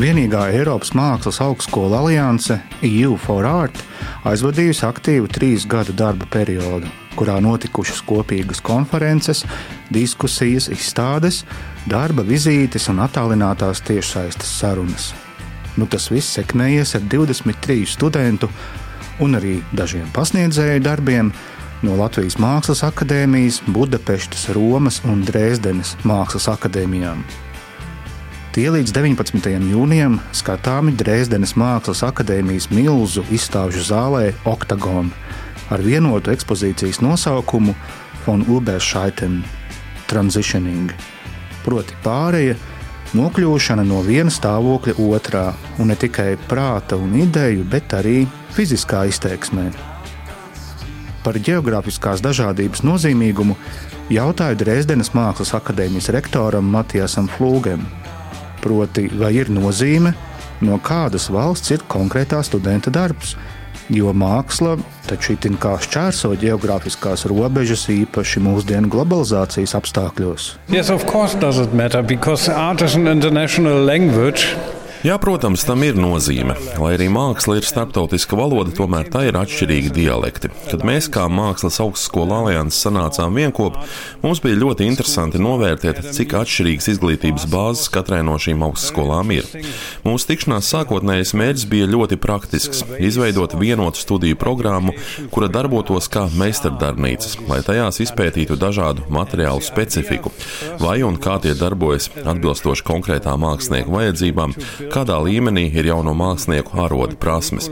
Vienīgā Eiropas Mākslas augstskola alianse EU for Art aizvadījusi aktīvu trīs gadu darba periodu, kurā notikušas kopīgas konferences, diskusijas, izstādes, darba vizītes un attālinātās tiešsaistes sarunas. Nu, tas viss sekmējies ar 23 studentu un arī dažiem pasniedzēju darbiem no Latvijas Mākslas akadēmijas, Budapestas, Romas un Dresdenes Mākslas akadēmijām. Tie līdz 19. jūnijam skatāmi Dresdenes Mākslas akadēmijas milzu izstāžu zālē Octagon ar vienotu ekspozīcijas nosaukumu Von Uberscheiten Transitioning, proti pārēja, nokļūšana no viena stāvokļa otrā, un ne tikai prāta un ideju, bet arī fiziskā izteiksmē. Par geogrāfiskās dažādības nozīmīgumu jautāju Dresdenes Mākslas akadēmijas rektoram Matijasam Flūgam proti, vai ir nozīme, no kādas valsts ir konkrētā studenta darbs. Jo māksla taču itin kā šķērso geogrāfiskās robežas, īpaši mūsdienu globalizācijas apstākļos. Yes, of course, does it matter because art is an international language. Jā, protams, tam ir nozīme. Lai arī māksla ir starptautiska valoda, tomēr tā ir atšķirīgi dialekti. Kad mēs kā Mākslas augstskola alianses sanācām vienopā, mums bija ļoti interesanti novērtēt, cik atšķirīgas izglītības bāzes katrai no šīm augstskolām ir. Mūsu tikšanās sākotnējais mērķis bija ļoti praktisks - izveidot vienotu studiju programmu, kura darbotos kā meistardarbnīcas, lai tajās izpētītu dažādu materiālu specifiku, vai un kā tie darbojas atbilstoši konkrētām mākslinieku vajadzībām kādā līmenī ir jauno mākslinieku ārodu prasmes.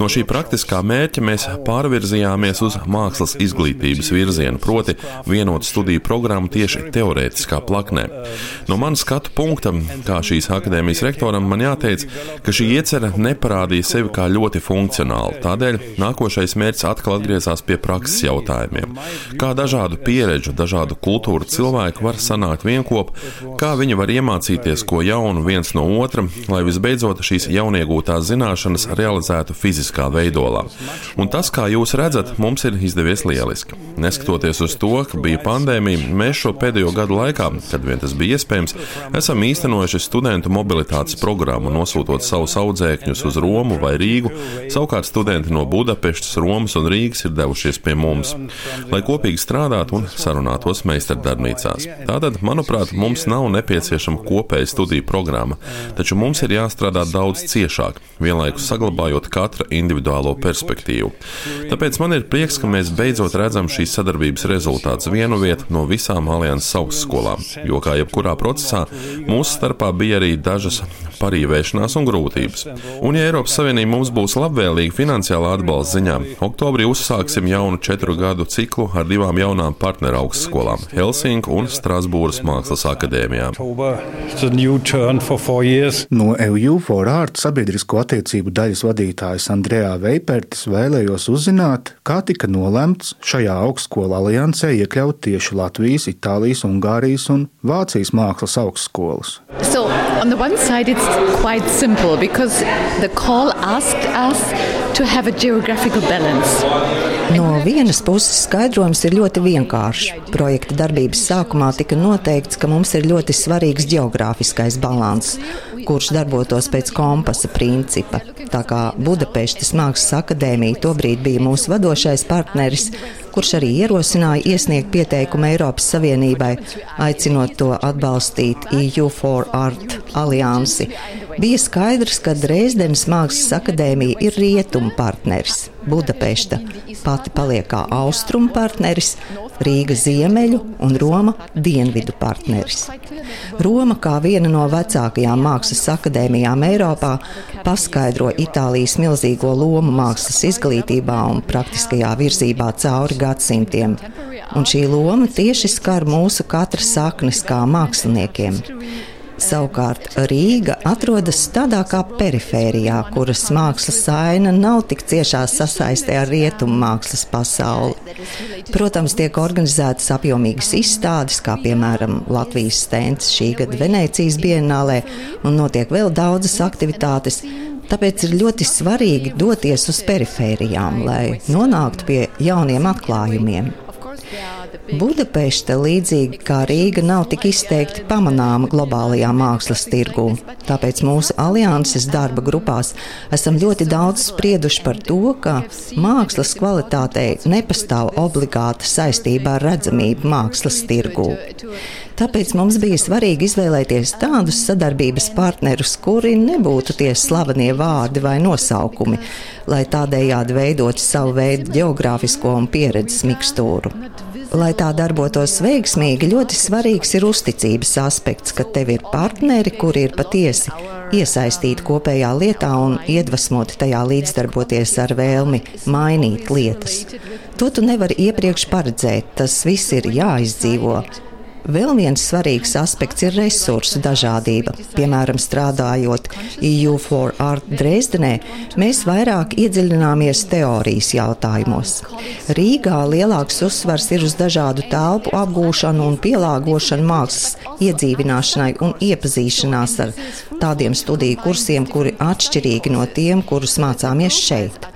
No šī praktiskā mērķa mēs pārvirzījāmies uz mākslas izglītības virzienu, proti vienotu studiju programmu tieši teorētiskā plaknē. No manas skatu punkta, kā šīs akadēmijas rektoram, man jāteic, ka šī iecerē neparādīja sevi kā ļoti funkcionāla. Tādēļ nākošais mērķis atkal atgriezās pie prakses jautājumiem. Kā dažādu pieredžu, dažādu kultūru cilvēku var sanākt vienkop, kā viņi var iemācīties ko jaunu viens no otra, lai visbeidzot šīs jauniegūtās zināšanas realizētu fiziskā veidolā. Un tas, kā jūs redzat, mums ir izdevies lieliski. Neskatoties uz to, ka bija pandēmija, mēs šo pēdējo gadu laikā, kad vien tas bija iespējams, esam īstenojuši studentu mobilitātes programmu, nosūtot savus audzēkņus uz Romu vai Rīgu. Savukārt studenti no Budapestas, Romas un Rīgas ir devušies pie mums, lai kopīgi strādātu un sarunātos meistardarbnīcās. Tātad, manuprāt, mums nav nepieciešama kopēja studiju programma, taču mums ir ir jāstrādā daudz ciešāk, vienlaikus saglabājot katra individuālo perspektīvu. Tāpēc man ir prieks, ka mēs beidzot redzam šīs sadarbības rezultātus vienu vietu no visām alianses augstskolām, jo kā jebkurā procesā mūsu starpā bija arī dažas parīvēšanās un grūtības. Un, ja Eiropas Savienība mums būs labvēlīga finansiālā atbalsta ziņā, oktobrī uzsāksim jaunu četru gadu ciklu ar divām jaunām partneru augstskolām - Helsinku un Strasbūras Mākslas akadēmijām. No EU for Art sabiedrisko attiecību daļas vadītājas Andrejā Veipertis vēlējos uzzināt, kā tika nolemts šajā augstskolu aliansē iekļaut tieši Latvijas, Itālijas, Ungārijas un Vācijas mākslas augstskolas. So, on the one side, it's quite simple because the call asked us to have a geographical balance. No vienas puses skaidrojums ir ļoti vienkāršs. Projekta darbības sākumā tika noteikts, ka mums ir ļoti svarīgs geogrāfiskais balans, kurš darbotos pēc kompasa principa. Tā kā Budapestas Mākslas akadēmija tobrīd bija mūsu vadošais partneris, kurš arī ierosināja iesniegt pieteikumu Eiropas Savienībai, aicinot to atbalstīt EU for Art aliansi. Bija skaidrs, ka Dresdenes Mākslas akadēmija ir rietumu partneris, Budapešta pati paliek kā austrumu partneris, Rīga ziemeļu un Roma dienvidu partneris. Roma, kā viena no vecākajām mākslas akadēmijām Eiropā, paskaidro Itālijas milzīgo lomu mākslas izglītībā un praktiskajā virzībā cauri gadsimtiem. Un šī loma tieši skar mūsu katra saknes kā māksliniekiem. Savukārt Rīga atrodas tādā kā perifērijā, kuras mākslas aina nav tik ciešā sasaistē ar rietumu mākslas pasauli. Protams, tiek organizētas apjomīgas izstādes, kā piemēram Latvijas stends šī gada Venecijas bienālē, un notiek vēl daudzas aktivitātes. Tāpēc ir ļoti svarīgi doties uz perifērijām, lai nonāktu pie jauniem atklājumiem. Budapešta, līdzīgi kā Rīga, nav tik izteikti pamanāma globālajā mākslas tirgū. Tāpēc mūsu alianses darba grupās esam ļoti daudz sprieduši par to, ka mākslas kvalitātei nepastāv obligāta saistība ar redzamību mākslas tirgū. Tāpēc mums bija svarīgi izvēlēties tādus sadarbības partnerus, kuri nebūtu tie slavenie vārdi vai nosaukumi, lai tādējādi veidotu savu veidu geogrāfisko un pieredzes mikstūru. Lai tā darbotos veiksmīgi, ļoti svarīgs ir uzticības aspekts, ka tev ir partneri, kuri ir patiesi iesaistīti kopējā lietā un iedvesmoti tajā līdzdarboties ar vēlmi mainīt lietas. To tu nevari iepriekš paredzēt, tas viss ir jāizdzīvo. Vēl viens svarīgs aspekts ir resursu dažādība. Piemēram, strādājot EU for Art Dresdenē, mēs vairāk iedziļināmies teorijas jautājumos. Rīgā lielāks uzsvars ir uz dažādu telpu apgūšanu un pielāgošanu mākslas iedzīvināšanai un iepazīšanās ar tādiem studiju kursiem, kuri atšķirīgi no tiem, kurus mācāmies šeit.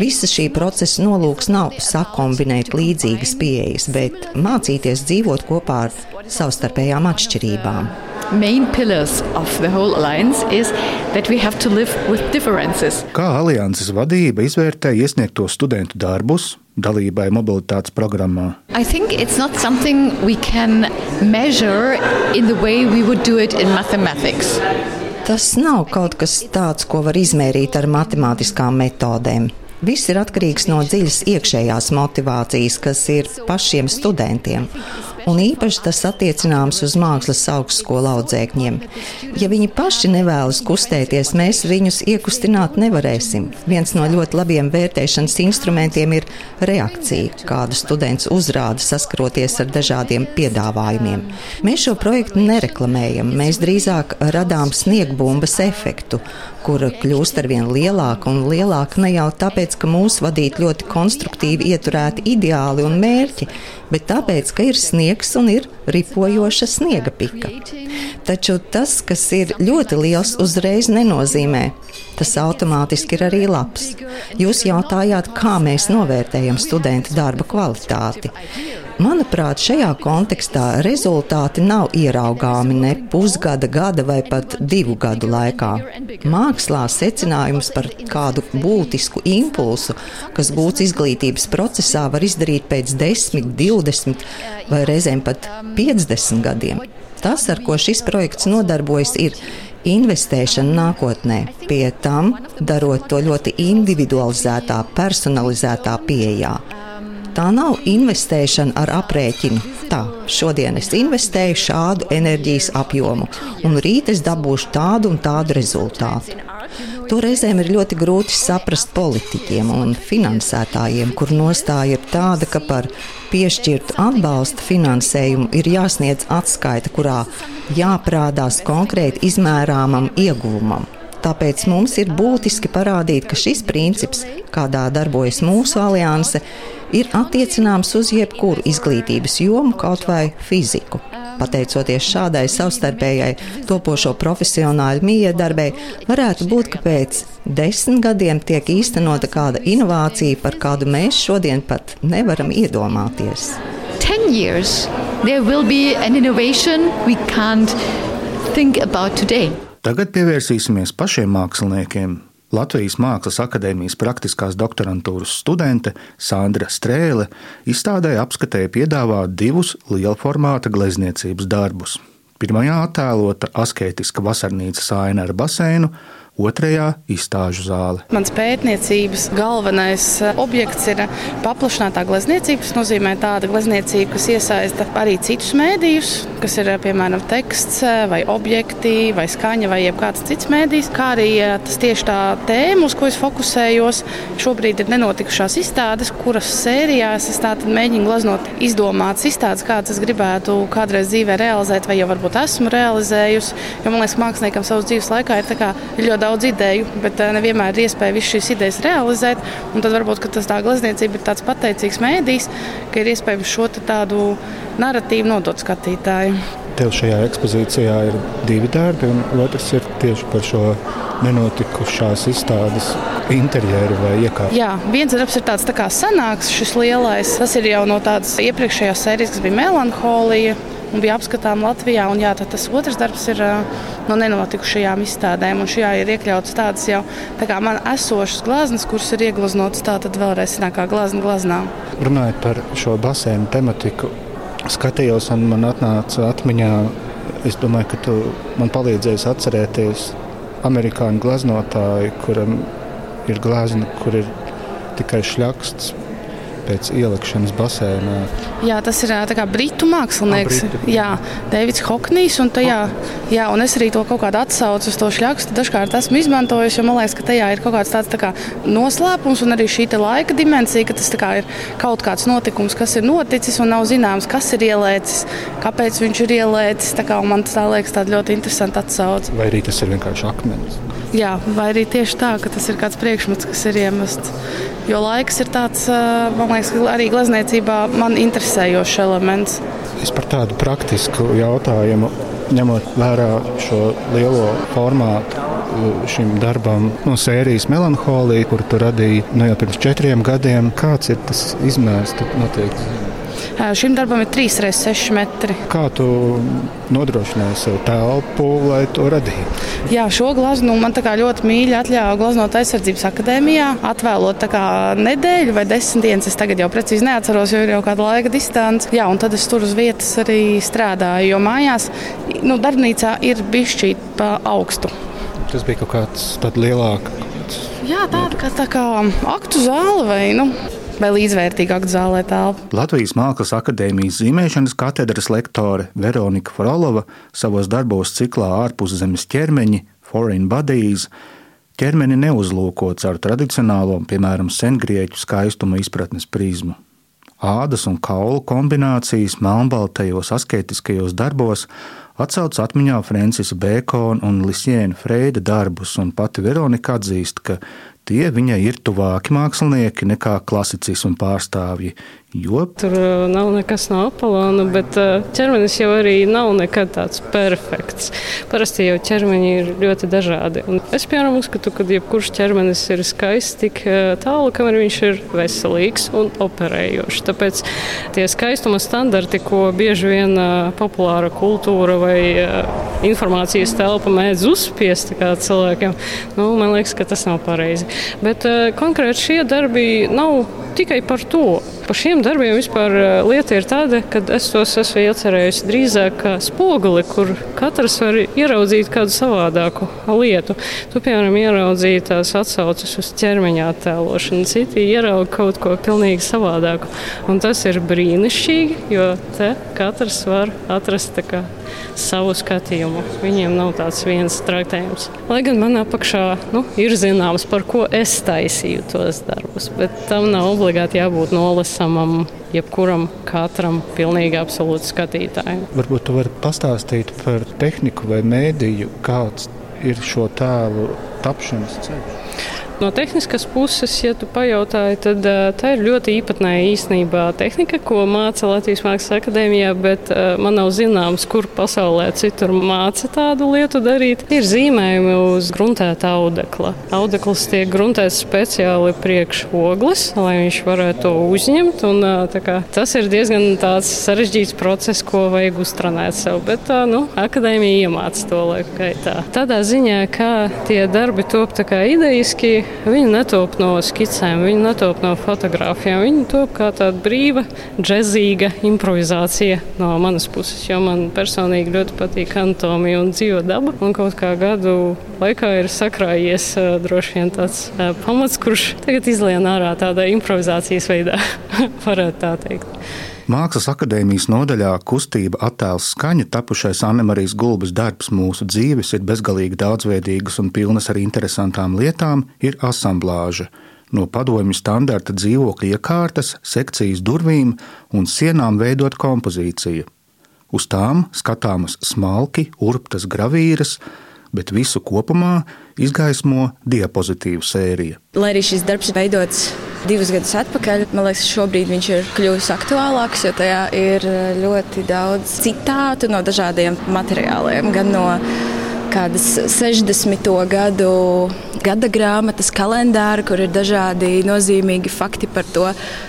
Visa šī procesa nolūks nav sakombinēt līdzīgas pieejas, bet mācīties dzīvot kopā ar savstarpējām atšķirībām. Main pillars of the whole alliance is that we have to live with differences. Kā alianses vadība izvērtē iesniegto studentu darbus dalībai mobilitātes programmā? I think it's not something we can measure in the way we would do it in mathematics. Tas nav kaut kas tāds, ko var izmērīt ar matemātiskām metodēm. Viss ir atkarīgs no dziļas iekšējās motivācijas, kas ir pašiem studentiem un īpaši tas attiecināms uz mākslas augstskolu audzēkņiem. Ja viņi paši nevēlas kustēties, mēs viņus iekustināt nevarēsim. Viens no ļoti labiem vērtēšanas instrumentiem ir reakcija, kādu students uzrāda saskaroties ar dažādiem piedāvājumiem. Mēs šo projektu nereklamējam, mēs drīzāk radām sniegbumbas efektu, kura kļūst ar vien lielāka un lielāka ne jau tāpēc, ka mūs vadīt ļoti konstruktīvi ieturēti ideāli un mērķi, bet tāpēc, ka ir sniegs un ir ripojoša sniega pika. Taču tas, kas ir ļoti liels, uzreiz nenozīmē. Tas automātiski ir arī labs. Jūs jautājāt, kā mēs novērtējam studentu darba kvalitāti. Manuprāt, šajā kontekstā rezultāti nav ieraugāmi ne pusgada, gada vai pat divu gadu laikā. Mākslā secinājums par kādu būtisku impulsu, kas gūts izglītības procesā, var izdarīt pēc 10, 20 vai reizēm pat 50 gadiem. Tas, ar ko šis projekts nodarbojas, ir investēšana nākotnē, pie tam darot to ļoti individualizētā, personalizētā pieejā. Tā nav investēšana ar aprēķinu. Tā, šodien es investēju šādu enerģijas apjomu, un rīt es dabūšu tādu un tādu rezultātu. To reizēm ir ļoti grūti saprast politiķiem un finansētājiem, kur nostāja ir tāda, ka par piešķirtu atbalsta finansējumu ir jāsniedz atskaita, kurā jāprādās konkrēti izmērāmam ieguvumam. Tāpēc mums ir būtiski parādīt, ka šis princips, kādā darbojas mūsu alianse, ir attiecināms uz jebkuru izglītības jomu, kaut vai fiziku. Pateicoties šādai savstarpējai topošo profesionāļu miedarbei, varētu būt, ka pēc desmit gadiem tiek īstenota kāda inovācija, par kādu mēs šodien pat nevaram iedomāties. Ten years, there will be an innovation we can't think about today. Tagad pievērsīsimies pašiem māksliniekiem. Latvijas Mākslas akadēmijas praktiskās doktorantūras studente Sandra Strēle izstādē apskatēja piedāvāt divus lielformāta glezniecības darbus. Pirmajā attēlota asketiska vasarnīcas aina ar baseinu, otrajā izstāžu zāle. Mans pētniecības galvenais eh, objekts ir paplašinātā glezniecība. Tas nozīmē tāda glezniecība, kas iesaista arī citus mēdījus, kas ir eh, piemēram teksts, eh, vai objekti, vai skaņa, vai kāds cits mēdījis. Kā arī tas tieši tā tēma, uz ko es fokusējos. Šobrīd ir nenotikušās izstādes, kuras sērijās es mēģinu glaznot izdomātas izstādes, kādas es gribētu kādreiz dzīvē realizēt, vai jau varbūt esmu realizējusi. Jo man liekas, māksliniekam savas dzīves laikā ir ļoti daudz ideju, bet eh, nevienmēr ir iespēja visas šīs idejas realizēt. Tad varbūt tas tā glezniecība ir tāds pateicīgs mēdījis, ka ir iespējams šo tādu narratīvu nodot skatītājiem. Tev šajā ekspozīcijā ir divi darbi, un otrs ir tieši par šo nenotikušās izstādes interjeru vai iekārtu. Jā, viens darbs ir tāds tā kā senāks, šis lielais. Tas ir jau no tādas iepriekšējās sērijas, kas bija melanholija un bija apskatām Latvijā. Un, jā, tas otrs darbs ir no nenotikušajām izstādēm, un šajā ir iekļauts tādas jau tā kā man esošas glazmas, kuras ir ieglaznotas tātad vēlreiz kā glazna glaznā. Runājot par šo basēnu tematiku, skatījos un man atnāca atmiņā, es domāju, ka tu man palīdzēsi atcerēties amerikāņu gleznotāju, kuram ir glezna, kur ir tikai šļaksts pēc ielikšanas basēnā. Jā, tas ir kā britu mākslinieks. A, britu. Jā, Deivids Hoknijs. Un, tajā, jā, un es arī to kaut kādu atsaucu uz to šļakstu dažkārt esmu izmantojis, jo man liekas, ka tajā ir kaut kāds tāds tā kā noslēpums un arī šī laika dimensija, ka tas kā ir kaut kāds notikums, kas ir noticis un nav zināms, kas ir ielēcis, kāpēc viņš ir ielēcis. Tā kā, man tas tā liekas tāda ļoti interesanta atsauce. Vai arī tas ir vienkārši akmens? Jā, vai arī tieši tā, ka tas ir kāds priekšmets, kas ir iemests. Jo laiks ir tāds, man liekas, arī glezniecībā man interesējošs elements. Es par tādu praktisku jautājumu, ņemot vērā šo lielo formātu šim darbam no sērijas Melanholija, kur tu radīji nu, jau pirms četriem gadiem. Kāds ir tas izmērs? Noteikti. Šim darbam ir 3,6 metri. Kā tu nodrošināji sev telpu, lai to radītu? Jā, šo glazūru man ļoti mīļi atļāva Glaznot aizsardzības akadēmijā. Atvēlot nedēļu vai desmit dienas, es tagad jau precīzi neatceros, jo ir jau kāda laika distance. Jā, un tad es tur uz vietas arī strādāju, jo mājās, nu, darbnīcā ir bišķīt pa augstu. Tas bija kaut kāds lielāks. Jā, tāda kā, tā kā aktu zāle vai nu, vai līdzvērtīgāk zālē telpu. Latvijas Mākslas akadēmijas zīmēšanas katedras lektore Veronika Frolova savos darbos ciklā ārpus zemes ķermeņi, Foreign Bodies, ķermeni neuzlūko caur tradicionālo, piemēram, sengrieķu skaistuma izpratnes prizmu. Ādas un kaulu kombinācijas melnbaltajos asketiskajos darbos atcauc atmiņā Francisa Bēkona un Lisjēna Freida darbus, un pati Veronika atzīst, ka Tie viņai ir tuvāki mākslinieki nekā klasicismu pārstāvji, Jo? Tur nav nekas no Apollona, bet ķermenis jau arī nav nekad tāds perfekts. Parasti jau ķermeņi ir ļoti dažādi. Un es piemēram uzskatu, ka jebkurš ķermenis ir skaists tik tālu, kamēr viņš ir veselīgs un operējošs. Tāpēc tie skaistuma standarti, ko bieži vien populāra kultūra vai informācijas telpa mēdz uzspiest cilvēkiem, nu, man liekas, ka tas nav pareizi. Bet konkrēti šie darbi nav tikai par to. Par šiem darbiem vispār eh, lieta ir tāda, ka es tos esmu iecerējusi drīzāk kā spoguli, kur katrs var ieraudzīt kādu savādāku lietu. Tu, piemēram, ieraudzīji tās atsauces uz ķermeņa attēlošanu, citi ieraudzīja kaut ko pilnīgi savādāku. Un tas ir brīnišķīgi, jo te katrs var atrast savu skatījumu. Viņiem nav tāds viens traktējums. Lai gan man apakšā nu, ir zināms, par ko es taisīju tos darbus, bet tam nav obligāti jābūt nolesamam jebkuram katram pilnīgi absolūti skatītājam. Varbūt tu vari pastāstīt par tehniku vai mēdīju, kāds ir šo tēlu tapšanas ceļš. No tehniskas puses, ja tu pajautāji, tad tā ir ļoti īpatnēja īstenībā tehnika, ko māca Latvijas Mākslas akadēmijā, bet man nav zināms, kur pasaulē citur māca tādu lietu darīt. Ir zīmējumi uz gruntēta audekla. Audekls tiek gruntēts speciāli priekš ogles, lai viņš varētu to uzņemt. Un, kā, tas ir diezgan sarežģīts process, ko vajag uztrenēt sev, bet uh, nu, akadēmija iemāca to laiku gaitā. Tādā ziņā, kā tie darbi top idejiski, Viņi netop no skicēm, viņi netop no fotografijām. Viņi top kā tāda brīva, džezīga improvizācija no manas puses. Jo man personīgi ļoti patīk anatomija un dzīvo daba. Un kaut kā gadu laikā ir sakrājies droši vien tāds pamats, kurš tagad izlien ārā tādā improvizācijas veidā, varētu tā teikt. Mākslas akadēmijas nodaļā kustība attēls skaņa tapušais Annemarijas Gulbas darbs Mūsu dzīves ir bezgalīgi daudzveidīgas un pilnas ar interesantām lietām, ir asamblāža. No padomju standarta dzīvokļa iekārtas, sekcijas durvīm un sienām veidot kompozīciju. Uz tām skatāmas smalki, urptas gravīras, bet visu kopumā izgaismo diapozitīvu sērija. Lai arī šis darbs veidots divus gadus atpakaļ, man liekas, šobrīd viņš ir kļuvis aktuālāks, jo tajā ir ļoti daudz citātu no dažādiem materiāliem. Gan no kādas 60. gadu gada grāmatas kalendāra, kur ir dažādi nozīmīgi fakti par to,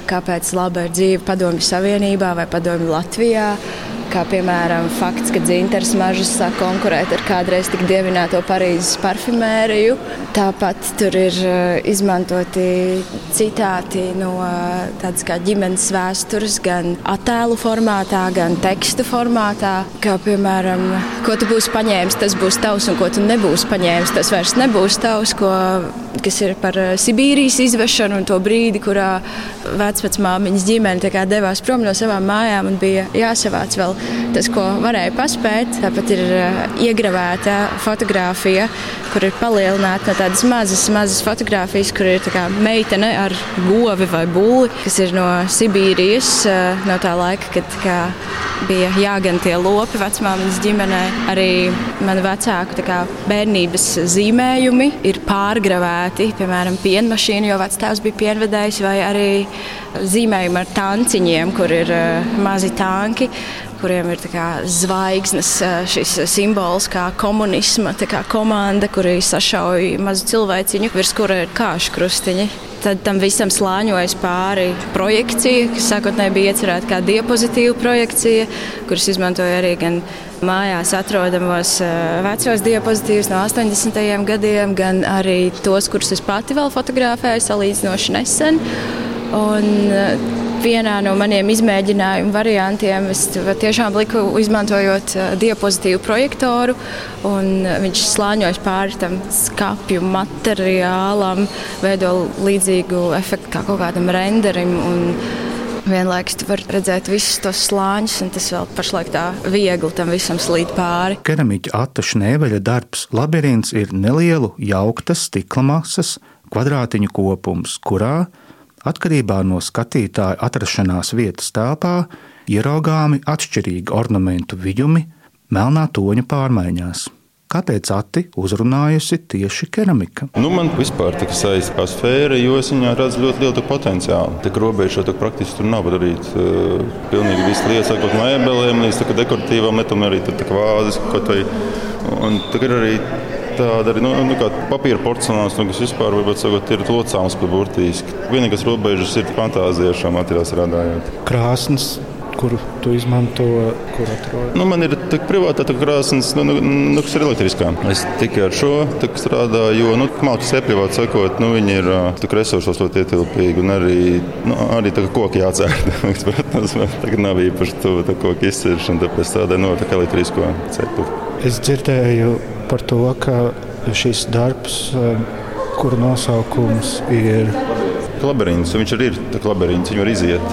kāpēc laba ir dzīve Padomju Savienībā vai Padomju Latvijā kā piemēram fakts, ka dzintars mažas sāk konkurēt ar kādreiz tik dievināto Parīzes parfimēriju. Tāpat tur ir izmantoti citāti no tādas kā ģimenes vēstures, gan attēlu formātā, gan tekstu formātā. Kā piemēram, ko tu būsi paņēmis, tas būs tavs, un ko tu nebūsi paņēmis, tas vairs nebūs tavs, ko, kas ir par Sibīrijas izvešanu un to brīdi, kurā vecmāmiņas ģimene devās prom no savām mājām un bija jāsavāc vēl tas, ko varēja paspēt. Tāpat ir uh, iegravēta fotografija, kur ir palielināta no tādas mazas, mazas fotografijas, kur ir meitene ar govi vai būli, kas ir no Sibīrijas, uh, no tā laika, kad kā, bija jāgan tie lopi vecmāmiņas ģimenē. Arī manu vecāku kā, bērnības zīmējumi ir pārgravēti, piemēram, pienmašīnu, jo vectēvs bija pienvedējs, vai arī zīmējumi ar tanciņiem, kur ir uh, mazi tanki kuriem ir kā, zvaigznes, šis simbols, kā komunisma kā komanda, kuri sašauj mazu cilvēciņu, virs kura ir kāšu krustiņi. Tad tam visam slāņojas pāri projekcija, kas sākotnēji bija iecerēta kā diapozitīva projekcija, kuras izmantoja arī gan mājās atrodamos vecos diapozitīvus no 80. gadiem, gan arī tos, kurus es pati vēl fotografēju salīdzinoši nesen. Un, vienā no maniem izmēģinājumu variantiem es tiešām liku izmantojot diapozitīvu projektoru, un viņš slāņojas pāri tam skāpju materiālam, veido līdzīgu efektu kā kaut kādam renderim. Vienlaikus tu vari redzēt visus tos slāņus, un tas vēl pašlaik tā viegli tam visam slīd pāri. Keramiķa Ata Šneveļa darbs Labirints ir nelielu, jauktas stikla masas kvadrātiņu kopums, kurā Atkarībā no skatītāja atrašanās vietas telpā ieraugāmi atšķirīgi ornamentu viļņumi melnā toņa pārmaiņās. Kāpēc Ati uzrunājusi tieši keramika? Nu, man vispār tā saistīta sfēra, jo es viņā redzu ļoti lielu potenciālu. Tik robežu jau praktiski tur nav darīts. Uh, pilnīgi viss lietas, sākot no mēbelēm līdz dekoratīvām lietām, arī vāzes kaut vai. Un ir arī tāda arī nu, nu, papīra porcelāns, nu, kas vispār sakot, ir locāms pat burtiski. Vienīgais robežas ir fantāzija šā materiāla strādājot. Krāsnes kuru tu izmanto, kur atrod? Nu, man ir tā privātā tā krāsnes, nu, nu, nu, kas ir elektriskā. Es tikai ar šo strādāju, jo nu, mākslinieks sepļāvāt sakot, nu, viņi ir resursos ļoti ietilpīgi un arī, nu, arī tā kā koki jācēr. Protams, tagad nav īpaši to koku izciršana, tāpēc tādai no tā elektrisko cepli. Es dzirdēju par to, ka šis darbs, eh, kura nosaukums ir Labirints, viņš arī ir labirints, viņu var iziet.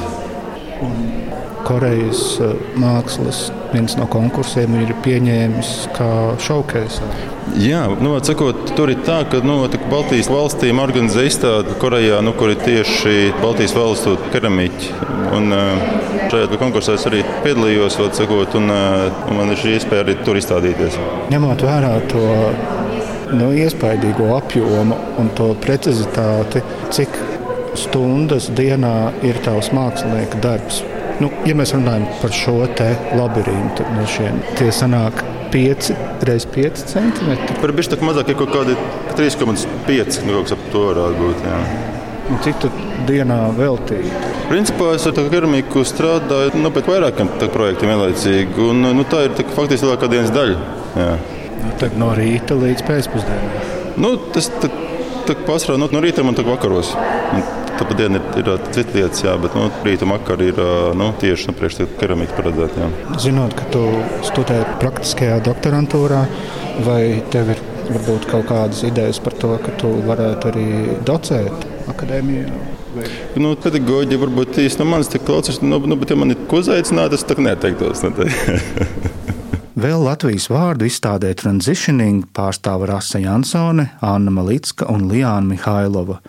Korejas eh, mākslas viens no konkursiem ir pieņēmis kā šaukēsā. Jā, nu, atsakot, tur ir tā, ka nu, Baltijas valstīm organizē izstādi Korejā, nu, kur ir tieši Baltijas valstu keramiķi. Un, eh, šajā konkursā es arī piedalījos, atsakot, un, un man ir šī iespēja arī tur izstādīties. Ņemot vērā to nu, iespaidīgo apjomu un to precizitāti, cik stundas dienā ir tavs mākslinieka darbs. Nu, ja mēs runājam par šo labirintu, no šiem tie sanāk 5 x 5 centimetri. Par bišķi tā mazāk ir kaut kādi 3,5 nu, kaut kas ap to varētu būt. Jā. Un cik tu dienā veltīji? Principā es ar keramiku strādāju nu, pēc vairākiem projektiem vienlaicīgi. Un, nu, tā ir tā, faktiski lielākā dienas daļa. Jā. Tad no rīta līdz pēcpusdienai. Nu, tas pārsvarā no, no rīta un vakaros. Un tāpat diena ir, ir cita lietas, jā, bet nu, rīta makar ir nu, tieši nu, priekš keramika paredzēta. Zinot, ka tu studē praktiskajā doktorantūrā, vai tev ir varbūt kaut kādas idejas par to, ka tu varētu arī docēt akadēmijā? Nu, pedagoģija varbūt īsti no manis tik klausās, nu, nu, bet, ja man ir ko uzaicināt, es tā neteiktos. Vēl Latvijas vārdu izstādē Transitioning pārstāv Rasa Jansone, Anna Malicka un Liāna Mihailova.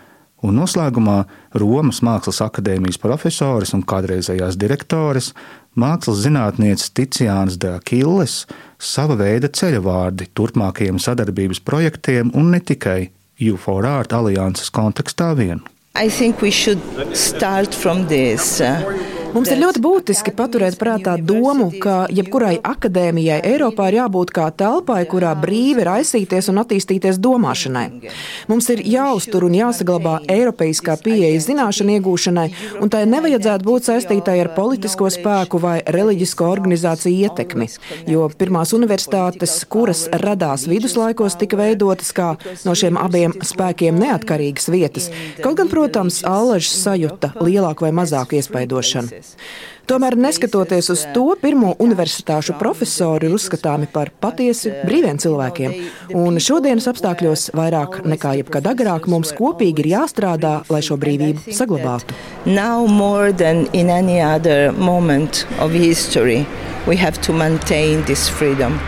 Un noslēgumā Romas Mākslas akadēmijas profesores un kādreizējās direktores, mākslas zinātnieces Ticiānas de Akilles, sava veida ceļavārdi turpmākajiem sadarbības projektiem un ne tikai U4 Art alianses kontekstā vien. I think we should start from this. Uh, Mums ir ļoti būtiski paturēt prātā domu, ka jebkurai akadēmijai Eiropā ir jābūt kā telpai, kurā brīvi raisīties un attīstīties domāšanai. Mums ir jāuztur un jāsaglabā eiropeiskā pieeja zināšanu iegūšanai, un tai nevajadzētu būt saistītai ar politisko spēku vai reliģisko organizāciju ietekmi, jo pirmās universitātes, kuras radās viduslaikos, tika veidotas kā no šiem abiem spēkiem neatkarīgas vietas, kaut gan, protams, Allažs sajūta lielāku vai mazāku iespaidošanu. Tomēr, neskatoties uz to, pirmo universitāšu profesori ir uzskatāmi par patiesi brīviem cilvēkiem, un šodienas apstākļos vairāk nekā jebkad agrāk mums kopīgi ir jāstrādā, lai šo brīvību saglabātu. Now more than in any other moment of history, we have to maintain this freedom.